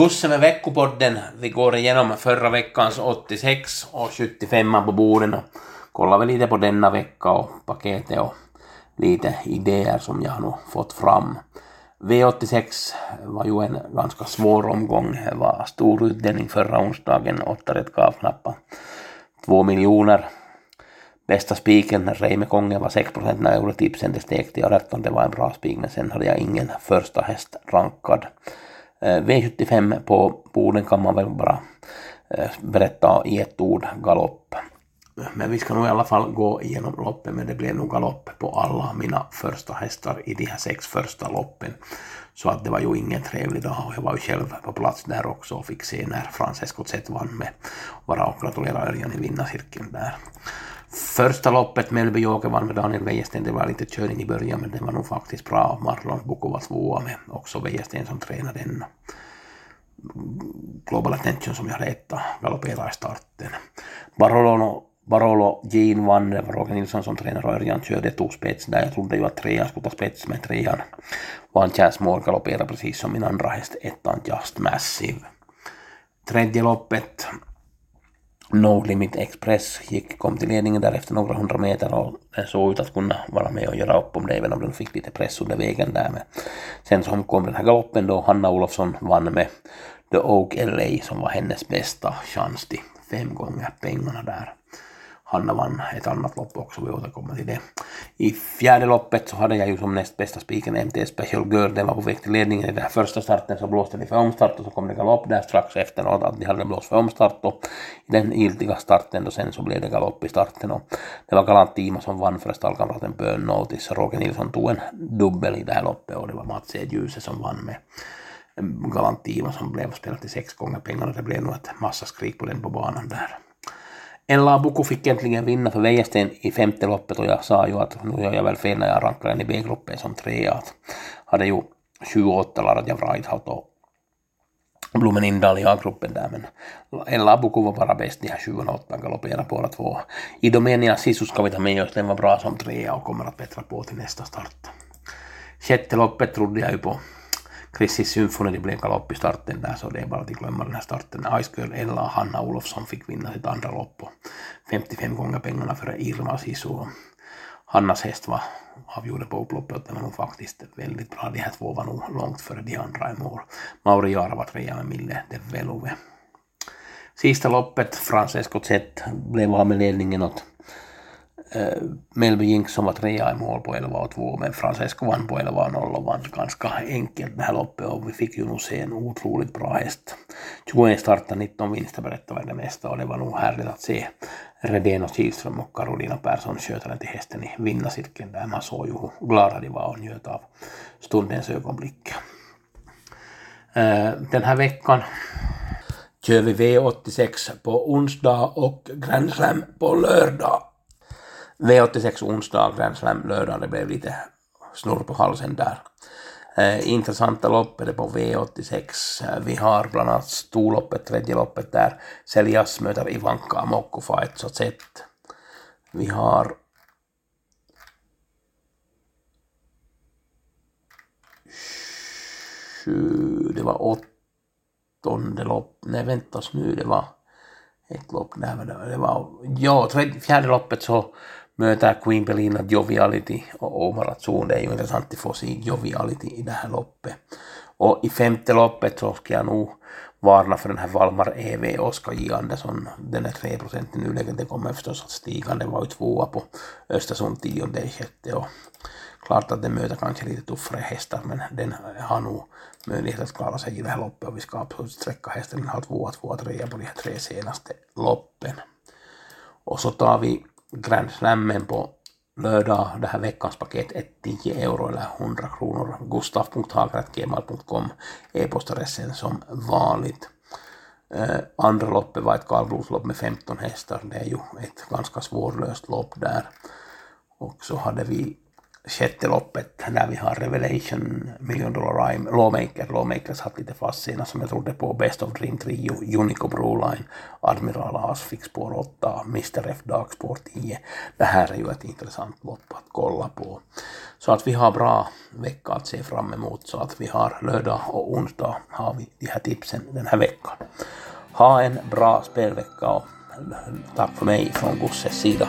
Gusse med veckopodden. Vi går igenom förra veckans 86 och 75 på borden och kollar vi lite på denna vecka och paketet och lite idéer som jag har fått fram. V86 var ju en ganska svår omgång. Det var stor utdelning förra onsdagen. 8 rätt gav knappt 2 miljoner. Bästa spiken, Reime Konge, var 6 procent när jag gjorde tipsen. Det stekte jag rätt om det var en bra spik, men sen hade jag ingen första häst rankad. Eh, V75 på Boden kan man väl bara eh, berätta i ett ord, galopp. Men vi ska nog i alla fall gå igenom loppet, men det blev nog galopp på alla mina första hästar i de här sex första loppen. Så att det var ju ingen trevlig dag och jag var ju själv på plats där också och fick se när Francesco Zet vann med Bara och gratulera Örjan i vinnarcirkeln där. Första loppet, Melby-Joker vann med Daniel Wäjersten, det var lite körning i början men det var nog faktiskt bra. Marlon Boko var tvåa med också Wäjersten som tränade den. Global Attention som jag hade etta, galopperade i starten. Barolo, Barolo Jean vann, det var Roger Nilsson som tränade och Örjan körde, tog spets där. Jag trodde ju att trean skulle ta spets men trean. Vann Chance Moore, galopperade precis som min andra häst, ettan Just Massive. Tredje loppet, No Limit Express gick, kom till ledningen där efter några hundra meter och den såg ut att kunna vara med och göra upp om det även om den fick lite press under vägen där. Men sen så kom den här galoppen då Hanna Olofsson vann med The Oak LA som var hennes bästa chans till fem gånger pengarna där. Hanna vann ett annat lopp också, vi återkommer till det. I fjärde loppet så hade jag ju som näst bästa spiken MT Special Girl, den var på väg till ledningen i den här första starten så blåste de för omstart och så kom det galopp där strax efter att de hade blåst för omstart och i den giltiga starten då sen så blev det galopp i starten och det var Galant Tima som vann för stallkamraten Burn Notice. Roger Nilsson tog en dubbel i det här loppet och det var Mats Edjuse som vann med Galant Tima som blev spelat till sex gånger pengarna. Det blev nog ett massa skrik på den på banan där. Ella Buku fick äntligen vinna för Wäjersten i femte loppet och jag sa ju att nu gör jag väl fel när jag rankar den i B-gruppen som trea. Att hade ju 28 jag Wrightout och Blumen Indal i A-gruppen där men Ella Buku var bara bäst de här 7 och 8 galopperade båda två. I Domenia Sisu ska vi ta med oss, den var bra som trea och kommer att bättra på till nästa start. Sjätte loppet trodde jag ju på Chrissis Symfoni, det blev galopp i starten där så det är bara att glömma den här starten. Ice Girl Ella och Hanna Olofsson fick vinna sitt andra lopp och 55 gånger pengarna för Irma Sisu. Hannas häst var avgjorde på upploppet och det var nog faktiskt väldigt bra. De här två var nog långt före de andra i mål. Mauri Jara var trea med Mille de Velove. Sista loppet, Francesco Zet blev av med ledningen åt Eh, Melby Jinx som var trea i mål på 11 och 2 men Francesco vann på 11 och 0 och vann ganska enkelt det här loppet och vi fick ju nog se en otroligt bra häst. 21 startar, 19 vinster berättade det mesta och det var nog härligt att se Redén och Kihlström och Karolina Persson skötaren till hästen i vinnarcirkeln där man såg ju hur glada de var och njöt av stundens ögonblick. Eh, den här veckan kör vi V86 på onsdag och Grand Slam på lördag. V86 onsdag, Grand Slam lördag, det blev lite snurr på halsen där. Eh, intressanta lopp är det på V86. Eh, vi har bland annat storloppet, tredje loppet där Seljas möter Ivanka Mokko ett så sett. Vi har sju, det var åttonde lopp, nej väntas nu, det var ett lopp, nej det var, ja, tredje, fjärde loppet så möter Queen Belina Joviality och Omar Atsun. Det är ju intressant att få se Joviality i det här loppet. Och i femte loppet så ska jag nog varna för den här Valmar EV Oskar J Andersson. Den är 3 procent i nuläget. Den kommer förstås att stiga. Den var ju tvåa på Östersund tionde i sjätte. Och klart att den möter kanske lite tuffare hästar men den har nog möjlighet att klara sig i det här loppet och vi ska absolut sträcka hästen. Den har tvåa, tvåa, trea på de här tre senaste loppen. Och så tar vi Grand Slammen på lördag, det här veckans paket är 10 euro eller 100 kronor. Gustaf.hager.gmail.com e-postadressen som vanligt. Eh, andra loppet var ett kallblodslopp med 15 hästar. Det är ju ett ganska svårlöst lopp där. Och så hade vi sjätte loppet där vi har Revelation, Million Dollar Rhyme, Lawmaker. Lawmakers hade lite fast senast som jag trodde på. Best of Dream Trio, Unico Broline, Admiral As fick spår 8, Mr F Dark spår 10. Det här är ju ett intressant lopp att kolla på. Så att vi har bra vecka att se fram emot. Så att vi har lördag och onsdag har vi de här tipsen den här veckan. Ha en bra spelvecka och tack för mig från Gusses sida.